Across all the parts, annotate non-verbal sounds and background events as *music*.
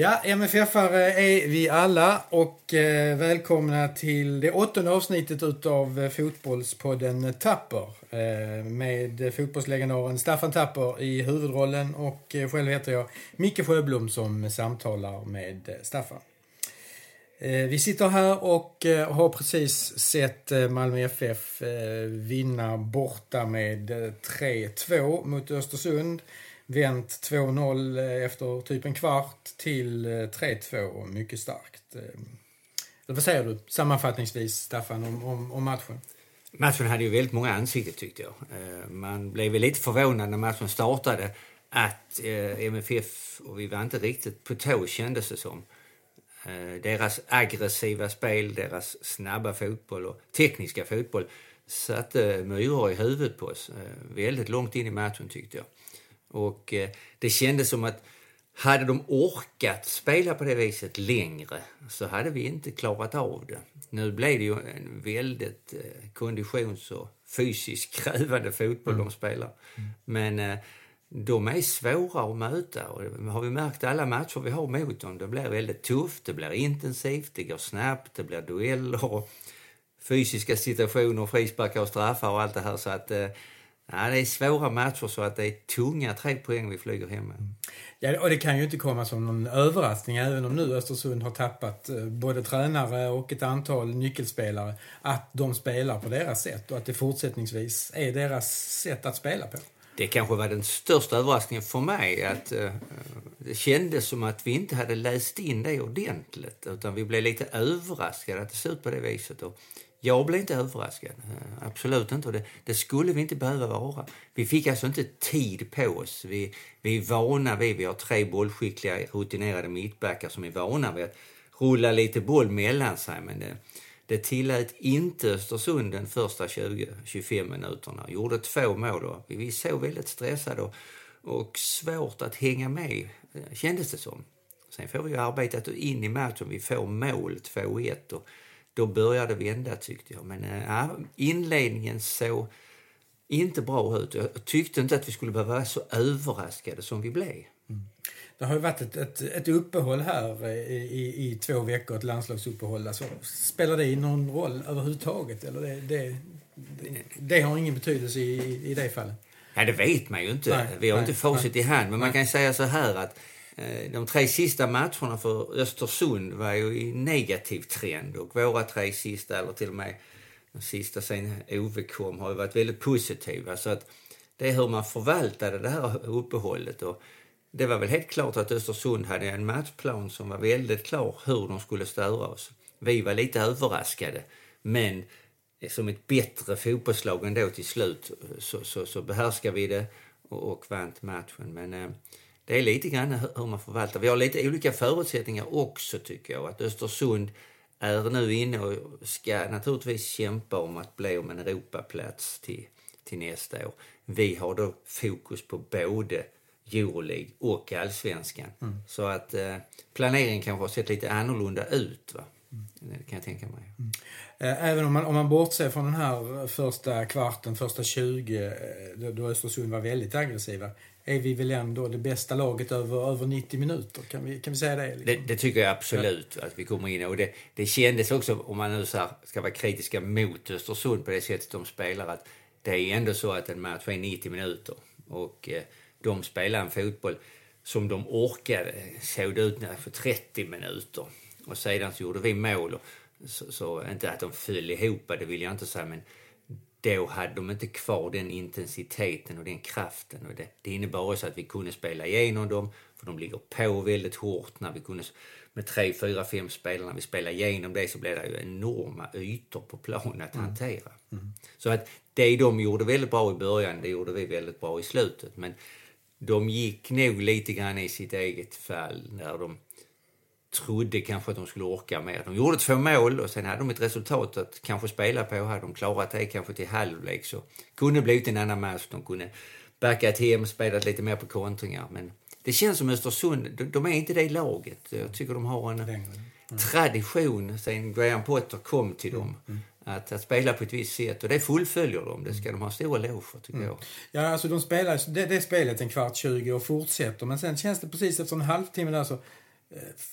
Ja, MFF-are är vi alla och eh, välkomna till det åttonde avsnittet utav eh, Fotbollspodden Tapper. Eh, med fotbollslegendaren Staffan Tapper i huvudrollen och eh, själv heter jag Micke Sjöblom som samtalar med Staffan. Eh, vi sitter här och eh, har precis sett Malmö FF vinna borta med 3-2 mot Östersund vänt 2-0 eh, efter typ en kvart till eh, 3-2 mycket starkt. Eh, vad säger du sammanfattningsvis, Staffan, om, om, om, matchen? Matchen hade ju väldigt många ansikten tyckte jag. Man blev lite förvånad när matchen startade att MFF, och vi var inte riktigt på tå kändes det som, deras aggressiva spel, deras snabba fotboll och tekniska fotboll satte myror i huvudet på oss väldigt långt in i matchen tyckte jag. Och eh, det kändes som att hade de orkat spela på det viset längre så hade vi inte klarat av det. Nu blev det ju en väldigt konditions och fysiskt krävande fotboll mm. de spelar. Mm. Men de är svåra att möta och har vi märkt alla matcher vi har mot dem. Det blir väldigt tufft, det blir intensivt, det går snabbt, det blir dueller och fysiska situationer, frisparkar och straffar och allt det här. Så att, eh, ja, det är svåra matcher så att det är tunga tre poäng vi flyger hem med. Ja, och det kan ju inte komma som någon överraskning även om nu Östersund har tappat eh, både tränare och ett antal nyckelspelare att de spelar på deras sätt och att det fortsättningsvis är deras sätt att spela på det kanske var den största överraskningen för mig. att uh, Det kändes som att vi inte hade läst in det ordentligt. Utan vi blev lite överraskade att det såg ut på det viset. Och jag blev inte överraskad. Eh, absolut inte. Och det, det, skulle vi inte behöva vara. Vi fick alltså inte tid på oss. Vi, vi är vana vid, vi har tre bollskickliga rutinerade mittbackar som är vana vid att rulla lite boll mellan sig. Men det, det tillät inte Östersund den första 20-25 minuterna. Gjorde två mål och vi såg väldigt stressade och, och svårt att hänga med, eh, kändes det som. Sen får vi arbeta in i matchen. Vi får mål, 2-1 då började det vända tyckte jag. Men äh, inledningen såg inte bra ut. Jag tyckte inte att vi skulle behöva vara så överraskade som vi blev. Mm. Det har ju varit ett, ett, ett uppehåll här eh, i, i, två veckor, ett landslagsuppehåll. Alltså, spelar det någon roll överhuvudtaget? Eller det, det, det, det har ingen betydelse i, i det fallet? Ja, det vet man ju inte. Nej, Vi har nej, inte facit i hand. Men man kan säga så här att Eh, de tre sista matcherna för Östersund var ju i negativ trend och våra tre sista, eller till och med de sista sen Ove kom, har ju varit väldigt positiva. Så att det är hur man förvaltade det här uppehållet. Och det var väl helt klart att Östersund hade en matchplan som var väldigt klar hur de skulle störa oss. Vi var lite överraskade, men som ett bättre fotbollslag ändå till slut så, så, så behärskade vi det och, och vann matchen. Men eh, det är lite grann hur man förvaltar. Vi har lite olika förutsättningar också tycker jag. Att Östersund är nu inne och ska naturligtvis kämpa om att bli om en Europaplats till, till nästa år. Vi har då fokus på både Euroleague och allsvenskan. Mm. Så att eh, planeringen kanske har sett lite annorlunda ut. Va? Mm. Det kan jag tänka mig. Mm. Eh, även om man, om man bortser från den här första kvarten, första 20, eh, då Östersund var väldigt aggressiva, är vi väl ändå det bästa laget över, över 90 minuter? Kan vi, kan vi säga det? Liksom? Det, det, tycker jag absolut att vi kommer in och det, det kändes också, om man nu ska vara kritiska mot Östersund på det sättet de spelar, att det är ändå så att en match är 90 minuter. Och eh, de spelade en fotboll som de orkade, såg det ut för 30 minuter. Och sedan så gjorde vi mål. Så, så, inte att de föll ihop, det vill jag inte säga, men då hade de inte kvar den intensiteten och den kraften. Och det, det innebar också att vi kunde spela igenom dem, för de ligger på väldigt hårt. När vi kunde, med tre, fyra, fem spelare, när vi spelade igenom det så blev det ju enorma ytor på planen att mm. hantera. Mm. Så att det de gjorde väldigt bra i början, det gjorde vi väldigt bra i slutet. Men de gick nog lite grann i sitt eget fall när de trodde kanske att de skulle orka mer. De gjorde två mål och sen hade de ett resultat att kanske spela på. Hade de klarat det kanske till halvlek så kunde det blivit en annan match. De kunde backat hem, spelat lite mer på kontringar. Men det känns som Östersund, de är inte det laget. Jag tycker de har en mm. tradition sen Graham Potter kom till dem. Mm. Att, att, spela på ett visst sätt och det fullföljer de. Det ska de ha stor eloge för tycker mm. jag. Ja, alltså de spelar det, det spelet en kvart 20 och fortsätter men sen känns det precis efter en halvtimme där så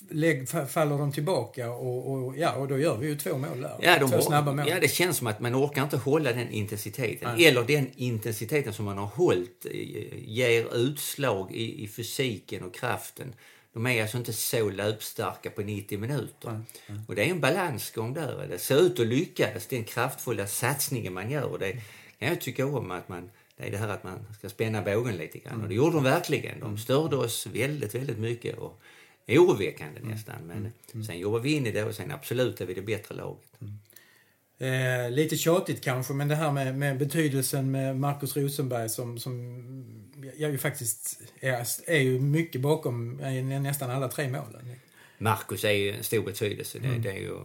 lägg, faller de tillbaka och, och, ja, och då gör vi ju två mål där. Ja, de två snabba mål. ja, det känns som att man orkar inte hålla den intensiteten. Nej. Eller den intensiteten som man har hållit ger utslag i, i fysiken och kraften. De är alltså inte så löpstarka på 90 minuter. Mm. Mm. Och det är en balansgång där. Det ser ut att lyckas, den kraftfulla satsningen man gör. Och det kan jag tycka om att man det är det här att man ska spänna bågen lite grann. Och det gjorde de verkligen. De störde oss väldigt, väldigt mycket. Och oroväckande mm. nästan. Men mm. mm. sen jobbar vi in i det och sen absolut är vi det bättre laget. Eh, lite tjatigt kanske, men det här med, med betydelsen med Markus Rosenberg som, som jag ju faktiskt är, är ju mycket bakom nästan alla tre målen. Marcus är ju en stor betydelse. Det, mm. det är ju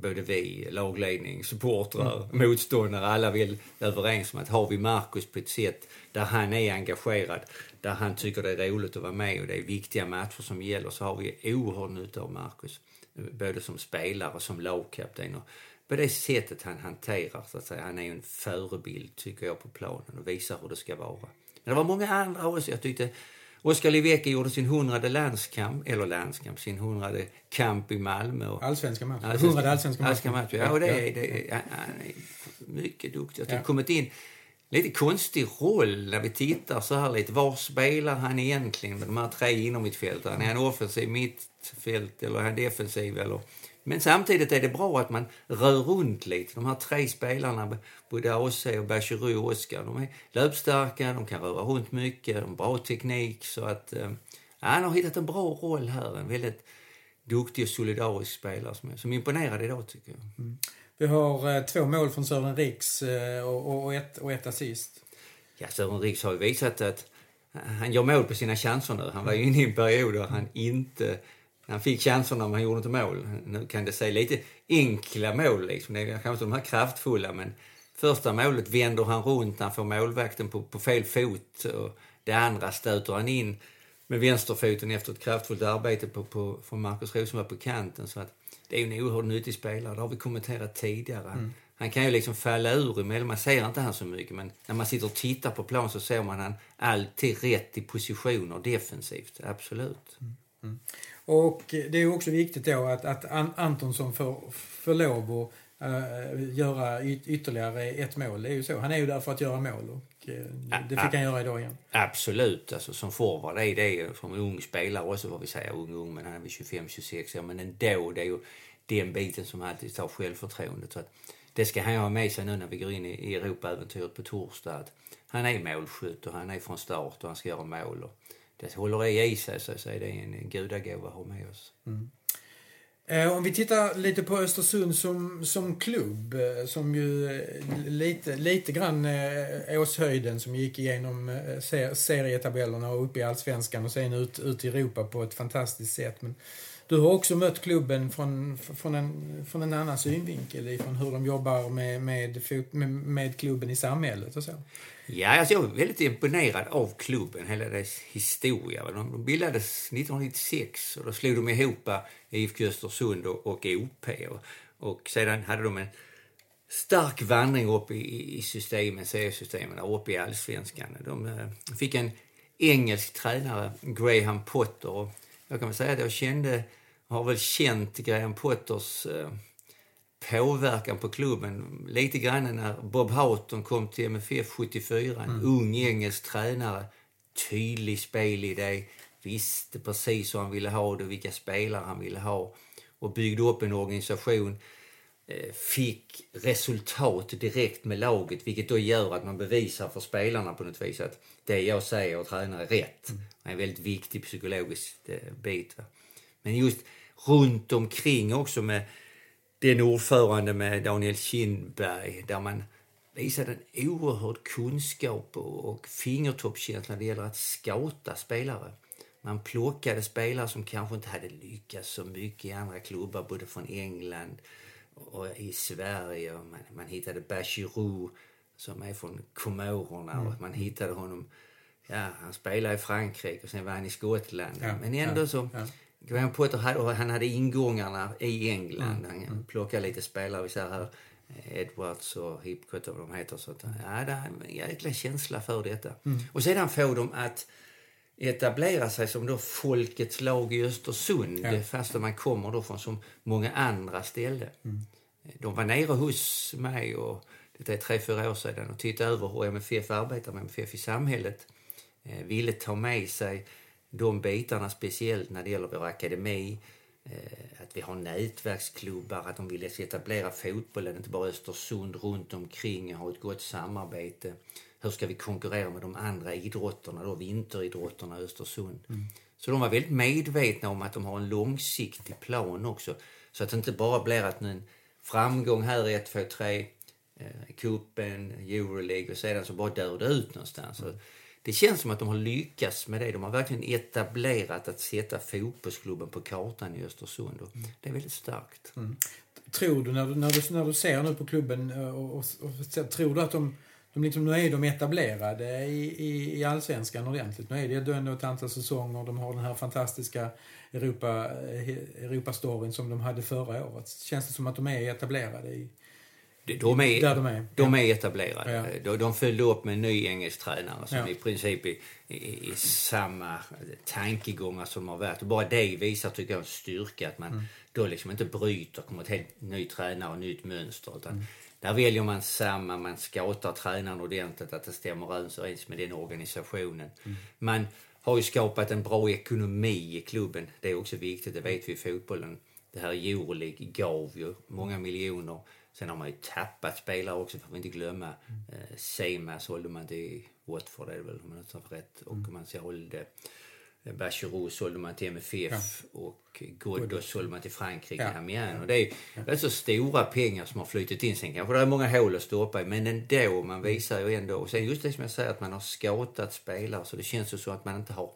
både vi, lagledning, supportrar, mm. motståndare, alla väl överens om att har vi Marcus på ett sätt där han är engagerad, där han tycker det är roligt att vara med och det är viktiga matcher som gäller så har vi oerhört nytta av Marcus. Både som spelare och som lagkapten. Och på det sättet han hanterar, så att säga. Han är en förebild, tycker jag, på planen och visar hur det ska vara. Men det var många andra också. Jag tyckte Oskar Livecki gjorde sin hundrade landskamp, eller landskamp, sin hundrade kamp i Malmö. Allsvenska match. Hundrade allsvenska match. match. Ja, och det är, det är, han är mycket duktig. Jag har ja. kommit in lite konstig roll när vi tittar så här lite. Var spelar han egentligen med de här tre inomhittfältarna? Är han offensiv mittfält eller är han defensiv? Eller men samtidigt är det bra att man rör runt lite. De här tre spelarna, både AC och Bachirou och Oskar, de är löpstarka, de kan röra runt mycket, de har bra teknik. Så att eh, ja, han har hittat en bra roll här. En väldigt duktig och solidarisk spelare som, som imponerade idag tycker jag. Mm. Vi har eh, två mål från Sören Riks eh, och, ett, och ett assist. Ja, Sören Riks har ju visat att eh, han gör mål på sina chanser nu. Han var ju inne i en period där han inte han fick chanserna men han gjorde inte mål. Nu kan det se lite enkla mål liksom. Det är kanske inte de här kraftfulla men första målet vänder han runt, när han får målvakten på, på fel fot och det andra stöter han in med vänsterfoten efter ett kraftfullt arbete på, på, från Marcus Rosenberg på kanten. Så att det är en oerhört nyttig spelare, det har vi kommenterat tidigare. Mm. Han kan ju liksom falla ur emellan, man ser inte han så mycket men när man sitter och tittar på plan så ser man han alltid rätt i positioner defensivt, absolut. Mm. Mm. Och det är också viktigt då att, att Antonsson får, får lov att uh, göra ytterligare ett mål. Det är ju så. Han är ju där för att göra mål och uh, det fick han göra idag igen. Absolut. Alltså, som forward är det som ung spelare också, vad vi säger ung, ung, men han är väl 25-26 år. Men ändå, det är ju den biten som alltid tar självförtroendet. Så att det ska han ha med sig nu när vi går in i Europaäventyret på torsdag. Att han är målskytt och han är från start och han ska göra mål. Och det håller i sig så, är det en gudagåva att ha med oss. Mm. Eh, om vi tittar lite på Östersund som, som klubb, eh, som ju eh, lite, lite grann Åshöjden som gick igenom serietabellerna och upp i Allsvenskan och sen ut, ut i Europa på ett fantastiskt sätt. Men du har också mött klubben från, från, en, från en annan synvinkel, från hur de jobbar med, med, med, med klubben i samhället och så. Ja, alltså jag är väldigt imponerad av klubben, hela dess historia. De bildades 1996 och då slog de ihop IFK Östersund och, och OP. Och, och sedan hade de en stark vandring upp i, i systemen, seriesystemen, upp i allsvenskan. De eh, fick en engelsk tränare, Graham Potter. Och jag kan väl säga att jag kände, har väl känt Graham Potters uh, påverkan på klubben lite grann när Bob Houghton kom till MFF 74. En mm. ung engelsk tränare, tydlig spelidé, visste precis hur han ville ha det, vilka spelare han ville ha och byggde upp en organisation. Eh, fick resultat direkt med laget vilket då gör att man bevisar för spelarna på något vis att det jag säger och tränar är rätt. Mm. Det är en väldigt viktig psykologisk eh, bit. Men just runt omkring också med den ordförande med Daniel Kindberg där man visade en oerhörd kunskap och fingertoppskänsla när det gäller att scouta spelare. Man plockade spelare som kanske inte hade lyckats så mycket i andra klubbar, både från England och i Sverige. Man, man hittade Bachirou som är från Komorerna mm. och man hittade honom, ja, han spelade i Frankrike och sen var han i Skottland. Ja, Men ändå ja, så ja. Graham Potter hade, han hade ingångarna i England. Mm. Han plockade lite spelare, vi ser här Edwards och Hipcott och vad de heter. Så att, ja, det är en jäkla känsla för detta. Mm. Och sedan får de att etablera sig som då folkets lag i Östersund Ja. fast man kommer då från så många andra ställen. De var nere hos mig och det är tre, fyra år sedan och tittade över hur MFF arbetar med MFF i samhället. Eh, ville ta med sig de bitarna speciellt när det gäller vår akademi. Eh, att vi har nätverksklubbar, att de vill etablera fotbollen, inte bara Östersund, runt omkring, ha ett gott samarbete. Hur ska vi konkurrera med de andra idrotterna, då, vinteridrotterna i Östersund? Så de var väldigt medvetna om att de har en långsiktig plan också. Så att det inte bara blir att en framgång här i 1, 2, 3, eh, cupen, Euroleague och sedan så bara dör det ut någonstans. Så det känns som att de har lyckats med det. De har verkligen etablerat att sätta fotbollsklubben på kartan i Östersund. Och det är väldigt starkt. Tror du när, du, när, du, när du ser nu på klubben eh, och, och, och tror du att de, de liksom, nu är de etablerade i, i, i allsvenskan ordentligt. Nu är det ändå ett antal säsonger. De har den här fantastiska Europa, eh, Europastoryn som de hade förra året. Känns det som att de är etablerade i, De- är, där de är? De är etablerade. Ja. De, de följde upp med en ny engelsk tränare som Ja. i princip är i, i samma tankegångar som har varit. Och bara det visar, tycker jag, en styrka att man Mm. då liksom inte bryter, kommer ett helt ny tränare och nytt mönster. Utan Mm. Där väljer man samma, man scoutar tränaren ordentligt, att det stämmer överens med den organisationen. Mm. Man har ju skapat en bra ekonomi i klubben. Det är också viktigt, det vet vi i fotbollen. Det här Euroleague gav ju många miljoner. Sen har man ju tappat spelare också, får vi inte glömma. Eh, Sema sålde man till Watford, är det väl, om man inte har rätt. Och man sålde eh, Bachirou sålde man till MFF och Ghoddos sålde man till Frankrike, Ja. Amiens. Och det är rätt så stora pengar som har flutit in. Sen kanske det är många hål att stoppa i, men ändå, man visar ju ändå. Och sen just det som jag säger, att man har scoutat spelare så det känns ju så att man inte har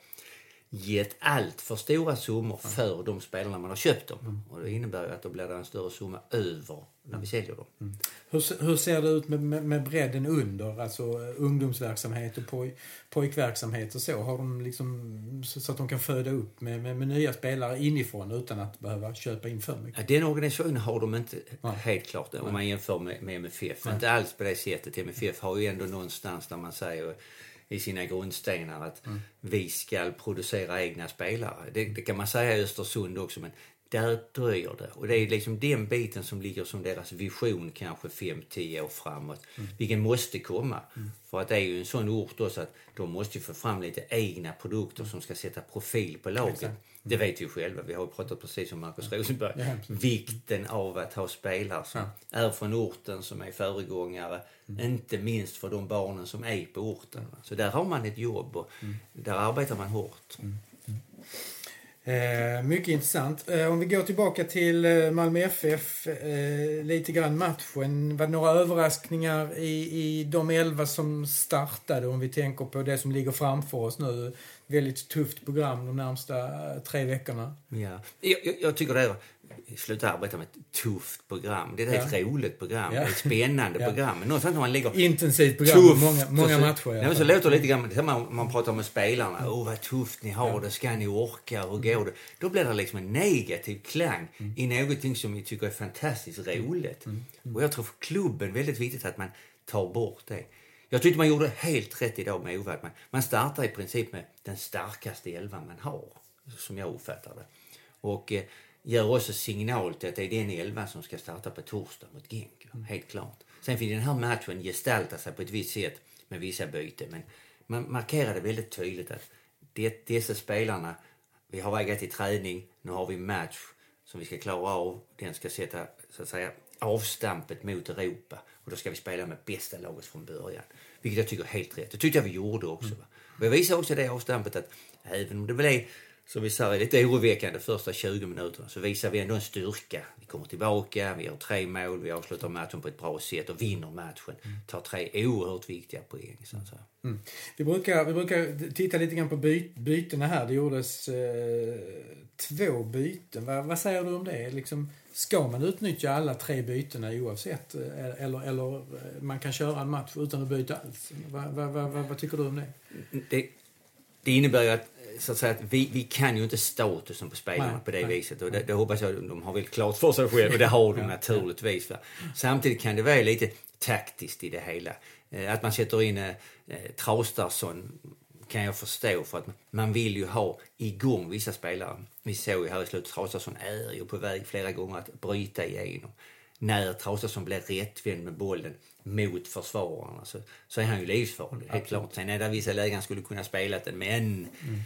gett allt för stora summor för de spelarna man har köpt dem. Och det innebär ju att då blir det en större summa över när vi säljer dem. Hur, se- hur ser det ut med, med, med bredden under? Alltså eh, ungdomsverksamhet och poj, pojkverksamhet och så. Har de liksom så, så att de kan föda upp med, med, med nya spelare inifrån utan att behöva köpa in för mycket? Ja, den organisationen har de inte Nej. helt klart om man jämför med, med MFF. Inte alls på det sättet. MFF har ju ändå någonstans där man säger i sina grundstenar att vi ska producera egna spelare. Det, det kan man säga i Östersund också men där dröjer det. Och det är liksom den biten som ligger som deras vision kanske 5-10 år framåt. Vilken måste komma. För att det är ju en sån ort också att de måste få fram lite egna produkter som ska sätta profil på laget. Exakt. Det vet vi själva. Vi har ju pratat precis om Marcus Rosenberg. Ja. Vikten av att ha spelare som är från orten, som är föregångare. Inte minst för de barnen som är på orten. Så där har man ett jobb och där arbetar man hårt. Eh, mycket intressant. Eh, om vi går tillbaka till eh, Malmö FF, eh, lite grann matchen. Var det några överraskningar i, i de elva som startade om vi tänker på det som ligger framför oss nu? Väldigt tufft program de närmsta eh, tre veckorna. Ja. Jag, jag tycker det är sluta arbeta med ett tufft program. Det är ett Ja. roligt program. Ja. Ett spännande Ja. program. Men någonstans när man lägger Intensivt program, tufft. många, många så, matcher. Nej, men så låter det lite grann, man, man pratar med spelarna. Åh, vad tufft ni har det. Ska ni orka? Hur går det? Då blir det liksom en negativ klang Mm. i någonting som vi tycker är fantastiskt roligt. Och jag tror för klubben är väldigt viktigt att man tar bort det. Jag tyckte man gjorde helt rätt idag med Ove. Man, man startar i princip med den starkaste elvan man har, som jag uppfattar det. Och eh, gör också signal till att det är den elvan som ska starta på torsdag mot Genk. Helt klart. Sen fick den här matchen gestalta sig på ett visst sätt med vissa byten. Men man markerade väldigt tydligt att det, dessa spelarna, vi har vägat i träning, nu har vi match som vi ska klara av. Den ska sätta så att säga, avstampet mot Europa. Och då ska vi spela med bästa laget från början. Vilket jag tycker är helt rätt. Det tyckte jag vi gjorde också. Mm. Och jag visar också det avstampet att även om det blev som vi säger, lite oroväckande första 20 minuterna så visar vi ändå en styrka. Vi kommer tillbaka, vi gör tre mål, vi avslutar matchen på ett bra sätt och vinner matchen. Tar tre oerhört viktiga poäng. Så att. Mm. Vi, brukar, vi brukar titta lite grann på by, bytena här. Det gjordes eh, två byten. Va, vad säger du om det? Liksom, ska man utnyttja alla tre bytena oavsett? eh, Eller, eller eh, man kan köra en match utan att byta alls? Va, va, vad tycker du om det? Det, det innebär ju att, så att, säga, att vi, vi kan ju inte statusen på spelarna Nej, på det nej, viset. Och det, det hoppas jag de har väl klart för sig själva och det *laughs* har de naturligtvis. Va? Samtidigt kan det vara lite taktiskt i det hela. Eh, Att man sätter in eh, eh, Traustason kan jag förstå för att man vill ju ha igång vissa spelare. Vi såg ju här i slutet, Traustason är ju på väg flera gånger att bryta igenom. När Traustason blir rättvänd med bollen mot försvararna så, så är han ju livsfarlig, helt klart. Sen är det vissa lägen han skulle kunna spela den, men mm.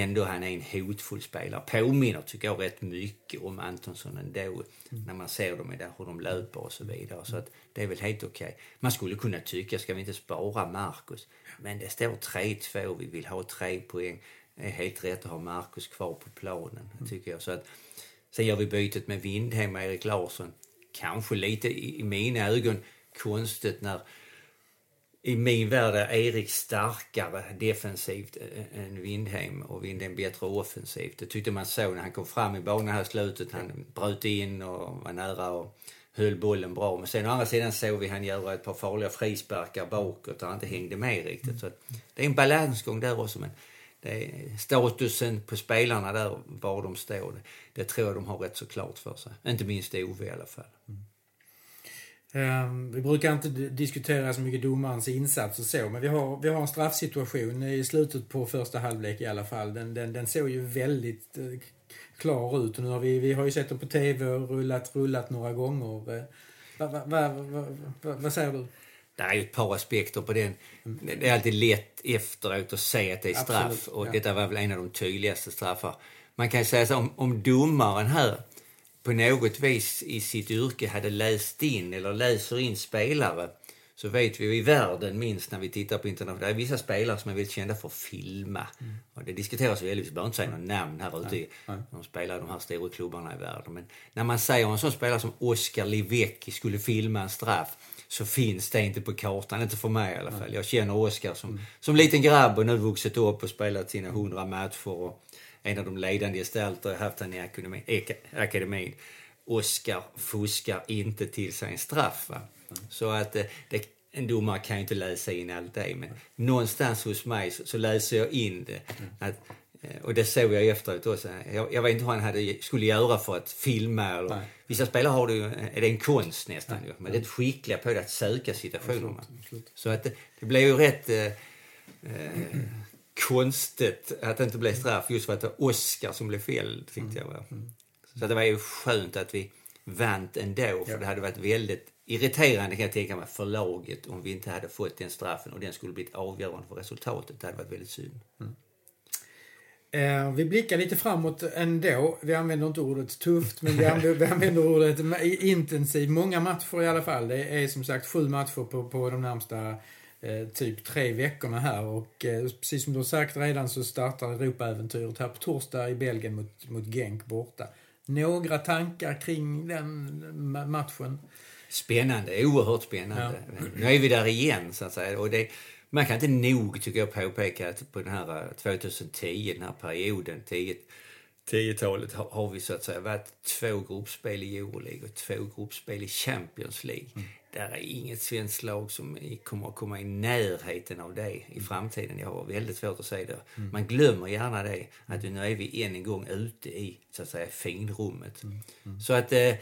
Ändå han är en hotfull spelare. Påminner, tycker jag, rätt mycket om Antonsson ändå. Mm. När man ser dem där, hur de löper och så vidare. Så att det är väl helt okej. Okay. Man skulle kunna tycka, ska vi inte spara Marcus? Men det står 3-2, vi vill ha tre poäng. Det är helt rätt att ha Marcus kvar på planen, mm. tycker jag. Så att, sen gör vi bytet med Windhem och Erik Larsson. Kanske lite i, i mina ögon konstigt när i min värld är Erik starkare defensivt än Windheim och Windheim bättre offensivt. Det tyckte man så när han kom fram i banan här i slutet. Han bröt in och var nära och höll bollen bra. Men sen å andra sidan såg vi han göra ett par farliga frisparkar bakåt där han inte hängde med riktigt. Så det är en balansgång där också. Men det är statusen på spelarna där, var de står, det, det tror jag de har rätt så klart för sig. Inte minst Ove i alla fall. Mm. Um, vi brukar inte diskutera så mycket domarens insats och så, men vi har, vi har en straffsituation i slutet på första halvlek i alla fall. Den, den, den såg ju väldigt uh, klar ut. Och nu har vi, vi har ju sett den på TV och rullat, rullat några gånger. Vad va, va, va, va, säger du? Det är ju ett par aspekter på den. Mm. Det är alltid lätt efteråt att se att det är straff. Absolut, och ja. detta var väl en av de tydligaste straffar. Man kan säga så om, om domaren här på något vis i sitt yrke hade läst in eller läser in spelare så vet vi i världen minst när vi tittar på internet, det är vissa spelare som är väldigt kända för att filma. Mm. Och det diskuteras väldigt, vi behöver inte säga några namn här ute i de spelar de här stora klubbarna i världen. Men när man säger om en sån spelare som Oscar Livecki skulle filma en straff så finns det inte på kartan, inte för mig i alla fall. Jag känner Oscar som, mm. som liten grabb och nu vuxit upp och spelat sina hundra matcher. Och, en av de ledande gestalter jag haft han i akademin. akademin. Oskar fuskar inte till sig en straff. Va? Så att eh, det, en domare kan ju inte läsa in allt det, men någonstans hos mig så, så läser jag in det. Att, eh, och det såg jag efteråt också. Jag, jag vet inte hur han hade, skulle göra för att filma. Eller, vissa spelare har ju, är det en konst nästan Nej. men det är skickliga på det att söka situationerna. Så att det, det blev ju rätt eh, eh, konstigt att det inte blev straff just för att det var Oscar som blev fälld, tyckte jag. Va? Mm. Så det var ju skönt att vi vann ändå, för ja. det hade varit väldigt irriterande kan jag tänka mig för laget om vi inte hade fått den straffen och den skulle blivit avgörande för resultatet. Det hade varit väldigt synd. Mm. Eh, vi blickar lite framåt ändå. Vi använder inte ordet tufft, men vi använder, vi använder ordet intensiv. Många matcher i alla fall. Det är som sagt sju matcher på, på de närmsta Eh, typ tre veckorna här och eh, precis som du har sagt redan så startar Europaäventyret här på torsdag i Belgien mot, mot Genk borta. Några tankar kring den matchen? Spännande, oerhört spännande. Ja. Nu är vi där igen så att säga. Och det, man kan inte nog, tycker jag, påpeka att på den här 2010, eh, den här perioden, 10-talet, har vi så att säga varit två gruppspel i Euroleague och två gruppspel i Champions League. Mm där är inget svenskt lag som kommer att komma i närheten av det i framtiden. Jag har väldigt svårt att säga det. Mm. Man glömmer gärna det, att nu är vi än en gång ute i så att säga finrummet. Mm. Mm. Så att eh,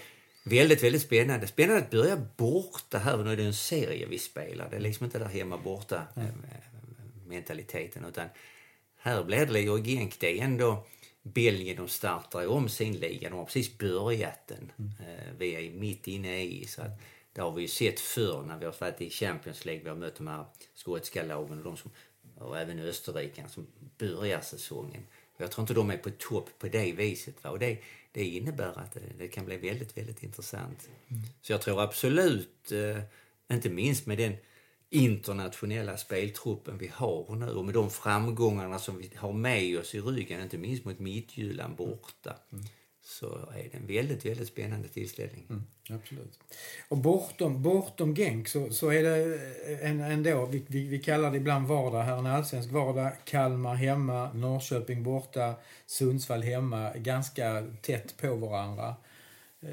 väldigt, väldigt spännande. Spännande att börja borta här, nu är det en serie vi spelar. Det är liksom inte där hemma borta eh, mentaliteten utan här blir det och Genk, det är ändå Belgien, de startar om sin liga. De har precis börjat den. Mm. Eh, vi är mitt inne i. Så att, det har vi ju sett förr när vi har varit i Champions League. Vi har mött de här skotska lagen och, de som, och även Österrike som börjar säsongen. Jag tror inte de är på topp på det viset. Va? Och det, det innebär att det, det, kan bli väldigt, väldigt intressant. Mm. Så jag tror absolut, eh, inte minst med den internationella speltruppen vi har nu och med de framgångarna som vi har med oss i ryggen, inte minst mot Midtjylland borta. Mm så är det en väldigt, väldigt spännande tillställning. Mm, absolut. Och bortom, bortom Genk så, så är det en, ändå, vi, vi, vi kallar det ibland vardag här, en allsvensk vardag. Kalmar hemma, Norrköping borta, Sundsvall hemma, ganska tätt på varandra. Eh,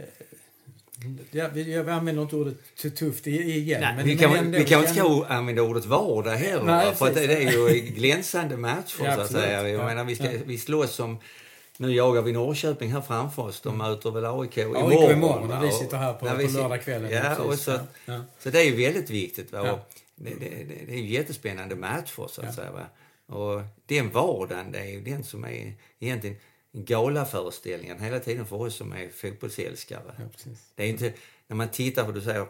ja, vi, jag använder inte ordet tufft igen. Nej, men vi kan, ändå, vi kan inte ska använda ordet vardag heller. Nej, för det, det, är ju glänsande matcher ja, så att säga. Jag ja, menar, vi, ska, ja. vi slåss om nu jagar vi Norrköping här framför oss. De mm. möter väl AIK imorgon. AIK imorgon när vi sitter här på, på lördagskvällen. Ja, och så, ja. så det är ju väldigt viktigt. Va? Ja. Det, det, det, är ju jättespännande matcher så att ja. säga. Va? Och den vardagen, det är ju den som är egentligen galaföreställningen hela tiden för oss som är fotbollsälskare. Ja. Det är inte, när man tittar på, du säger,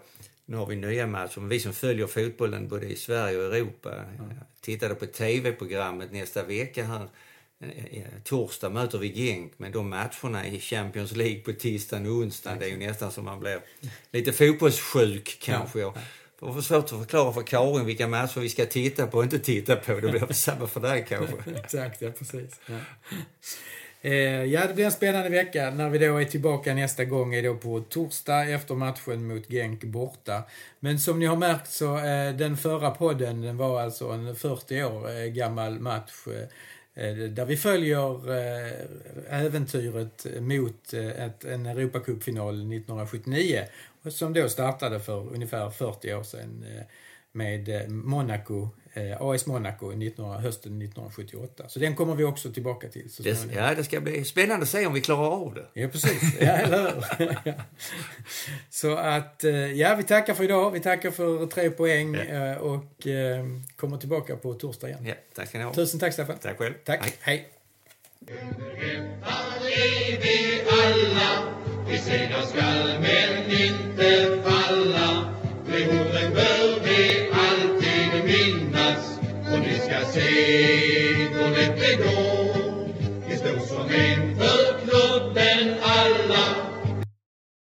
nu har vi nya matcher, men vi som följer fotbollen både i Sverige och Europa, mm. tittade på tv-programmet nästa vecka här, torsdag möter vi Genk, men de matcherna i Champions League på tisdagen och onsdagen, det är ju nästan som man blir lite fotbollssjuk kanske. Ja. Det var svårt att förklara för Karin vilka matcher vi ska titta på och inte titta på. Det blir samma för dig kanske. *laughs* Exakt, ja precis. Ja. Eh, ja, det blir en spännande vecka. När vi då är tillbaka nästa gång är då på torsdag efter matchen mot Genk borta. Men som ni har märkt så eh, den förra podden den var alltså en 40 år eh, gammal match Eh, där vi följer eh, äventyret mot eh, ett, en Europacupfinal 1979 som då startade för ungefär 40 år sedan med Monaco eh, AS Monaco 19, hösten 1978. Så den kommer vi också tillbaka till. Så det, ja, det ska bli spännande att se om vi klarar av det. Ja, precis. Ja, eller hur? Så att, eh, ja, vi tackar för idag. Vi tackar för tre poäng ja. Eh, och eh, kommer tillbaka på torsdag igen. Ja, tack ska ni ha. Tusen tack, Staffan. Tack själv. Tack. Hej. Hej. vi alla, vi segrar skall men inte falla och ni ska se hon inte gå. Vi stod som en för klubben alla